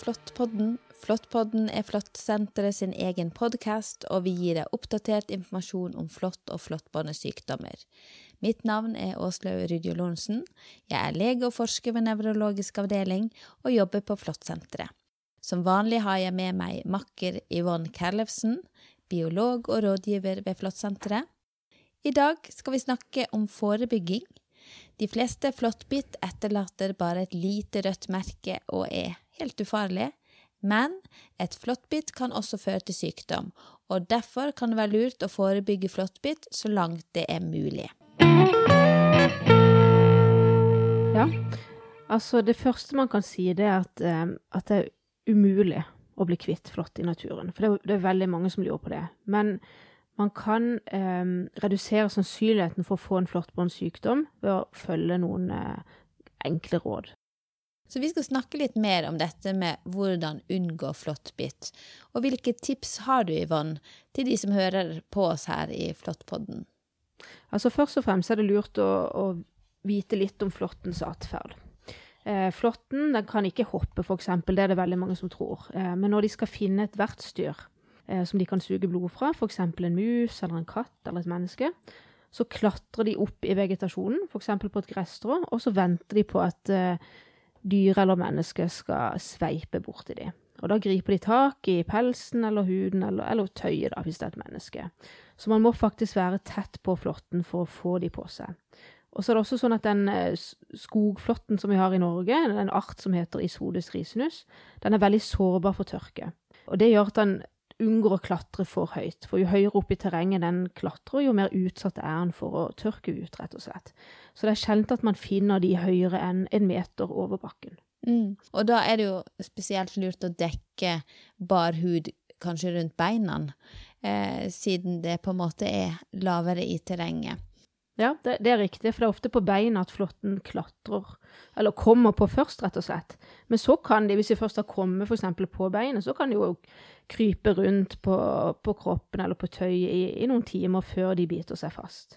Flåttpodden. Flåttpodden er Flåttsenteret sin egen podkast, og vi gir deg oppdatert informasjon om flått og flåttbåndesykdommer. Mitt navn er Åslaug Rydjo Lorentzen. Jeg er lege og forsker ved nevrologisk avdeling, og jobber på Flåttsenteret. Som vanlig har jeg med meg makker Yvonne Kerlefsen, biolog og rådgiver ved Flåttsenteret. I dag skal vi snakke om forebygging. De fleste flåttbitt etterlater bare et lite rødt merke og er helt ufarlig. Men et flåttbitt kan også føre til sykdom, og derfor kan det være lurt å forebygge flåttbitt så langt det er mulig. Ja, altså det første man kan si, det er at, eh, at det er umulig å bli kvitt flått i naturen. For det er, det er veldig mange som lurer på det. Men man kan eh, redusere sannsynligheten for å få en flåttbåndsykdom ved å følge noen eh, enkle råd. Så vi skal snakke litt mer om dette med hvordan unngå flåttbitt. Og hvilke tips har du, Yvonne, til de som hører på oss her i Flåttpodden? Altså Først og fremst er det lurt å, å vite litt om flåttens atferd. Eh, flåtten kan ikke hoppe, f.eks. Det er det veldig mange som tror. Eh, men når de skal finne et vertsdyr, eh, som de kan suge blod fra, f.eks. en mus eller en katt eller et menneske, så klatrer de opp i vegetasjonen, f.eks. på et gresstrå, og så venter de på at eh, dyr eller menneske skal sveipe borti dem. Og da griper de tak i pelsen eller huden eller, eller tøyet, da, hvis det er et menneske. Så man må faktisk være tett på flåtten for å få de på seg. Og så er det også sånn at den eh, skogflåtten som vi har i Norge, en art som heter Isodus risinus, den er veldig sårbar for tørke. Og det gjør at den unngår å klatre for høyt. For jo høyere opp i terrenget den klatrer, jo mer utsatt er den for å tørke ut, rett og slett. Så det er sjelden at man finner de høyere enn en meter over bakken. Mm. Og da er det jo spesielt lurt å dekke bar hud kanskje rundt beina, eh, siden det på en måte er lavere i terrenget. Ja, det, det, er riktig, for det er ofte på beina at flåtten klatrer, eller kommer på først, rett og slett. Men så kan de, hvis de først har kommet f.eks. på beinet, så kan de jo krype rundt på, på kroppen eller på tøyet i, i, noen timer før de biter seg fast.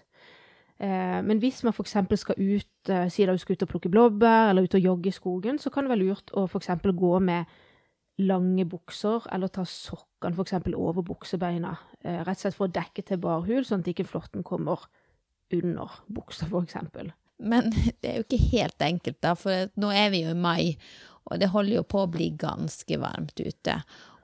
Eh, men hvis man f.eks. skal ut, eh, si da du skal ut og plukke blåbær, eller ut og jogge i skogen, så kan det være lurt å f.eks. gå med lange bukser, eller ta sokkene f.eks. over buksebeina, eh, rett og slett for å dekke til barhud, sånn at ikke flåtten kommer under buksa, f.eks. Men det er jo ikke helt enkelt, da, for nå er vi jo i mai, og det holder jo på å bli ganske varmt ute.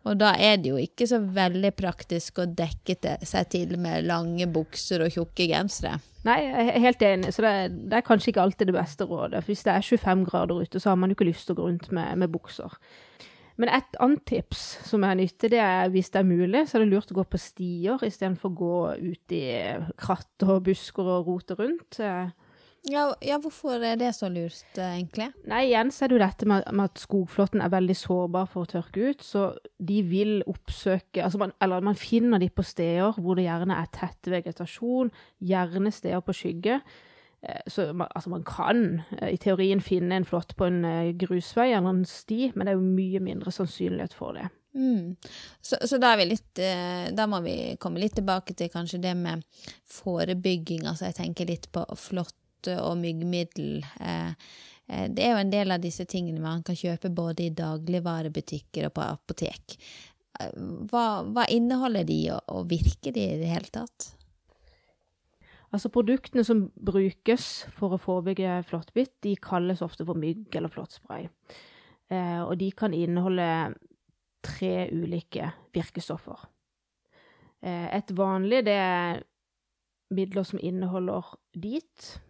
Og da er det jo ikke så veldig praktisk å dekke seg til med lange bukser og tjukke gensere. Nei, jeg er helt enig, så det er, det er, kanskje ikke alltid det beste rådet. For hvis det er 25 grader ute, så har man jo ikke lyst til å gå rundt med, med bukser. Men et annet tips som er nyttig, det er hvis det er mulig, så er det lurt å gå på stier istedenfor å gå ut i kratt og busker og rote rundt. Ja, ja, hvorfor er det så lurt, egentlig? Nei, igjen så er det jo dette med, med at skogflåtten er veldig sårbar for å tørke ut, så de vil oppsøke altså man, Eller man finner de på steder hvor det gjerne er tett vegetasjon, gjerne steder på skygge. Eh, så man, altså man kan eh, i teorien finne en flått på en eh, grusvei eller en sti, men det er jo mye mindre sannsynlighet for det. Mm. Så, så da, litt, da, må vi komme litt tilbake til kanskje det med forebygging. Altså jeg tenker litt på flått og myggmiddel. Det er jo en del av disse tingene man kan kjøpe både i dagligvarebutikker og på apotek. Hva, hva inneholder de, og, og virker de i det hele tatt? Altså Produktene som brukes for å forebygge flåttbitt, de kalles ofte for mygg- eller flåttspray. Eh, og de kan inneholde tre ulike virkestoffer. Eh, et vanlig det er midler som inneholder dit.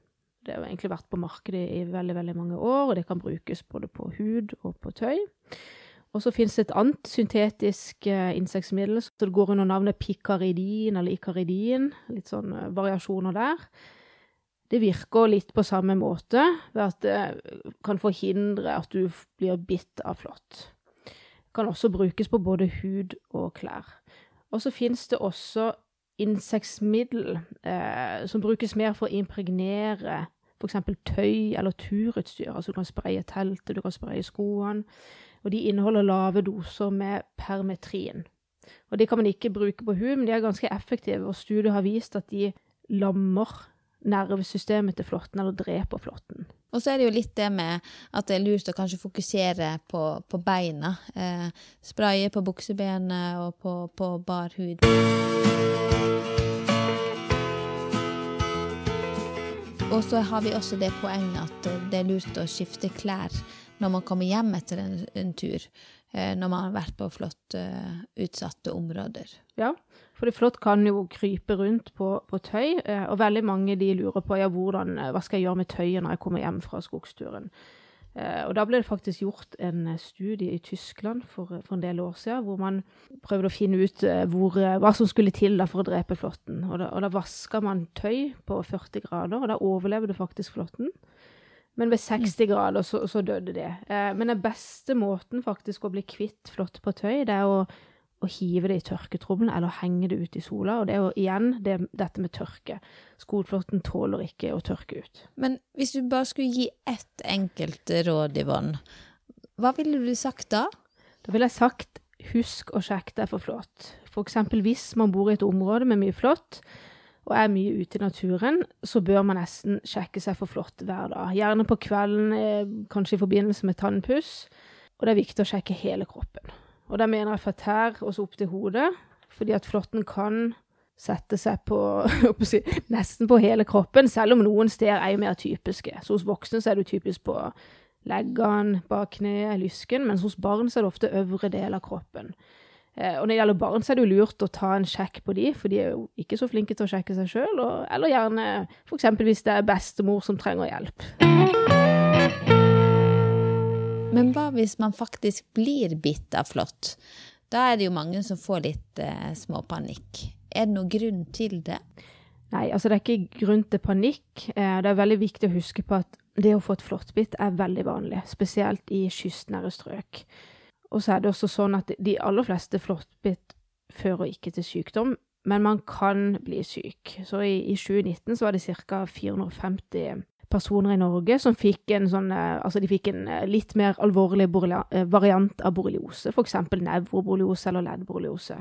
Det har egentlig vært på markedet i veldig, veldig mange år, og det kan brukes både på hud og på tøy. Og så finnes det et annet syntetisk eh, insektmiddel, som går under navnet pikaridin eller ikaridin. Litt sånn eh, variasjoner der. Det virker litt på samme måte, ved at det kan forhindre at du blir bitt av flått. Kan også brukes på både hud og klær. Og så finnes det også insektmiddel eh, som brukes mer for å impregnere f.eks. tøy eller turutstyr. Altså du kan spraye teltet, du kan spraye skoene og de inneholder lave doser med permetrin. Og De kan man ikke bruke på hud, men de er ganske effektive, og studier har vist at de lammer nervesystemet til flåtten, eller dreper flåtten. Og så er det jo litt det med at det er lurt å kanskje fokusere på, på beina. Eh, spraye på buksebenet og på, på bar hud. Og så har vi også det poenget at det er lurt å skifte klær når man kommer hjem etter en, en tur. Eh, når man har vært på flott uh, utsatte områder. Ja, for det flott kan jo krype rundt på, på tøy, eh, og veldig mange de lurer på ja, hvordan, hva skal jeg gjøre med tøyet når jeg kommer hjem fra skogsturen. Og da ble det faktisk gjort en studie i Tyskland for, for en del år siden, hvor man prøvde å finne ut hvor, hva som skulle til for å drepe flåtten. Og da, og da vaska man tøy på 40 grader, og da overlevde faktisk flåtten. Men ved 60 grader så, så døde det. Eh, men den beste måten faktisk å bli kvitt flått på tøy, det er å, å hive det i tørketrommelen eller henge det ut i sola. Og det er jo igjen det, dette med tørke. Skogflåtten tåler ikke å tørke ut. Men hvis du bare skulle gi ett enkelt råd, Yvonne, hva ville du sagt da? Da ville jeg sagt husk å sjekke deg for flått. Eksempel hvis man bor i et område med mye flått, og er mye ute i naturen, så bør man nesten sjekke seg for flått hver dag. Gjerne på kvelden, eh, kanskje i forbindelse med tannpuss. Og det er viktig å sjekke hele kroppen. Og da mener jeg fra tær og så opp til hodet, fordi at flåtten kan sette seg på nesten på hele kroppen, selv om noen steder er jo mer typiske. Så hos voksne så er det typisk på leggene, bak kneet, lysken, mens hos barn så er det ofte øvre del av kroppen. Eh, og når det gjelder barn, så er det jo lurt å ta en sjekk på de, for de er jo ikke så flinke til å sjekke seg sjøl. Eller gjerne f.eks. hvis det er bestemor som trenger hjelp. Men hva hvis man faktisk blir bitt av flått? Da er det jo mange som får litt eh, småpanikk. Er det noen grunn til det? Nei, altså det er ikke grunn til panikk. Eh, det er veldig viktig å huske på at det å få et flåttbitt er veldig vanlig, spesielt i kystnære strøk. Og så er det også sånn at de aller fleste flåttbitt fører ikke til sykdom, men man kan bli syk. Så i, i 2019 så var det ca. 450 personer i Norge som fikk en sånn eh, Altså de fikk en eh, litt mer alvorlig eh, variant av borreliose, f.eks. nevroborreliose eller leddborreliose.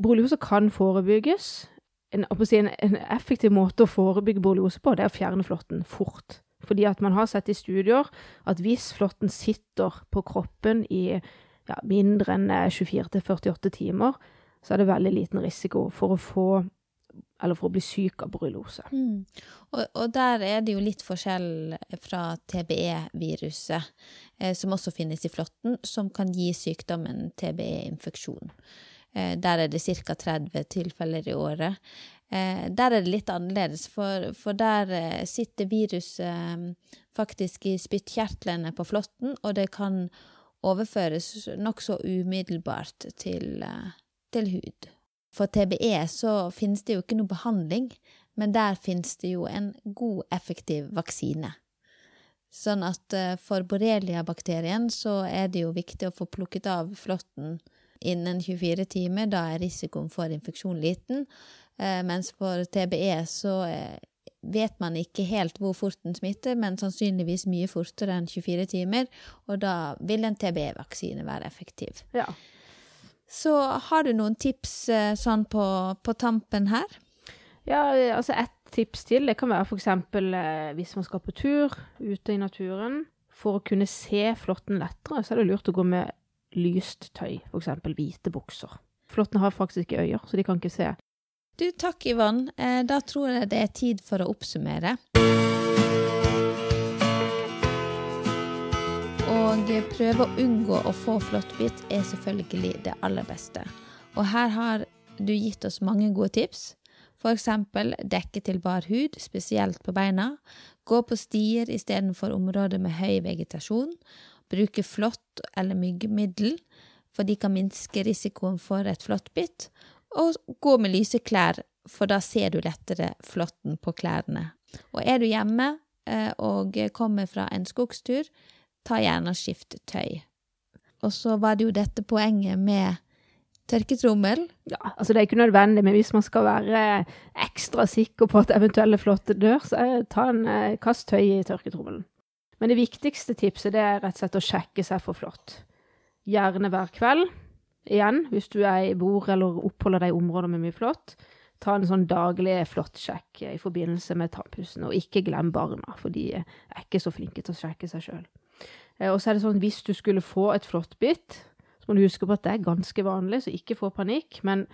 Borreliose kan forebygges. En, en, en, effektiv måte å forebygge borreliose på, det er å fjerne flåtten fort. Fordi at man har sett i studier at hvis flåtten sitter på kroppen i ja, mindre enn 24-48 eh, timer, så er det veldig liten risiko for å få eller for å bli syk av borreliose. Mm. Og, og, der er det jo litt forskjell fra TBE-viruset, eh, som også finnes i flåtten, som kan gi sykdommen TBE-infeksjon. Eh, der er det ca. 30 tilfeller i året. Eh, der er det litt annerledes, for, for der eh, sitter viruset faktisk i spyttkjertlene på flåtten, og det kan overføres nokså umiddelbart til, til, hud. For TBE så finnes det jo ikke noe behandling, men der finnes det jo en god, effektiv vaksine. Sånn at for borrelia-bakterien så er det jo viktig å få plukket av flåtten innen 24 timer. Da er risikoen for infeksjon liten. Eh, mens for TBE så eh, vet man ikke helt hvor fort den smitter, men sannsynligvis mye fortere enn 24 timer, og da vil en TBE-vaksine være effektiv. Ja. Så har du noen tips eh, sånn på, på tampen her? Ja, altså ett tips til. Det kan være f.eks. hvis man skal på tur ute i naturen. For å kunne se flåtten lettere, så er det lurt å gå med lyst tøy, f.eks. hvite bukser. Flåtten har faktisk ikke øyer, så de kan ikke se. Du, takk, Yvonne. Eh, da tror jeg det er tid for å oppsummere. Å prøve å unngå å få flåttbitt er selvfølgelig det aller beste. Og her har du gitt oss mange gode tips. Eksempel dekke til bar hud, spesielt på beina. Gå på stier istedenfor områder med høy vegetasjon. Bruke flått eller myggmiddel, for de kan minske risikoen for et flåttbitt og gå med lyse klær, for da ser du lettere flåtten på klærne. Og er du hjemme eh, og kommer fra en skogstur, ta gjerne og skift tøy. Og så var det jo dette poenget med tørketrommel. Ja, altså det er ikke nødvendig, men hvis man skal være ekstra sikker på at eventuelle flåtter dør, så ta en eh, kast tøy i tørketrommelen. Men det viktigste tipset det er rett og slett å sjekke seg for flått. Gjerne hver kveld. Igjen, hvis du bor eller oppholder deg i områder med mye flått, ta en sånn daglig flåttsjekk i forbindelse med tannpussen, og ikke glem barna, for de er ikke så flinke til å sjekke seg sjøl. Og så er det sånn at hvis du skulle få et flåttbitt, så må du huske på at det er ganske vanlig, så ikke få panikk, men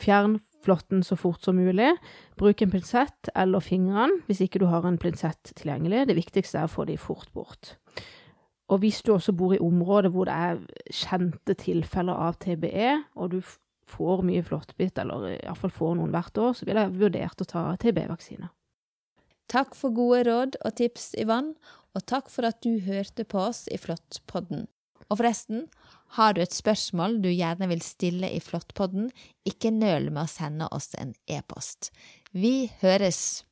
fjern flåtten så fort som mulig. Bruk en pinsett eller fingrene hvis ikke du har en pinsett tilgjengelig. Det viktigste er å få de fort bort. Og hvis du også bor i områder hvor det er kjente tilfeller av TBE, og du får mye flåttbitt, eller iallfall får noen hvert år, så ville jeg vurdert å ta TBE-vaksine. Takk for gode råd og tips, Ivan, og takk for at du hørte på oss i Flåttpodden. Og forresten, har du et spørsmål du gjerne vil stille i Flåttpodden, ikke nøl med å sende oss en e-post. Vi høres!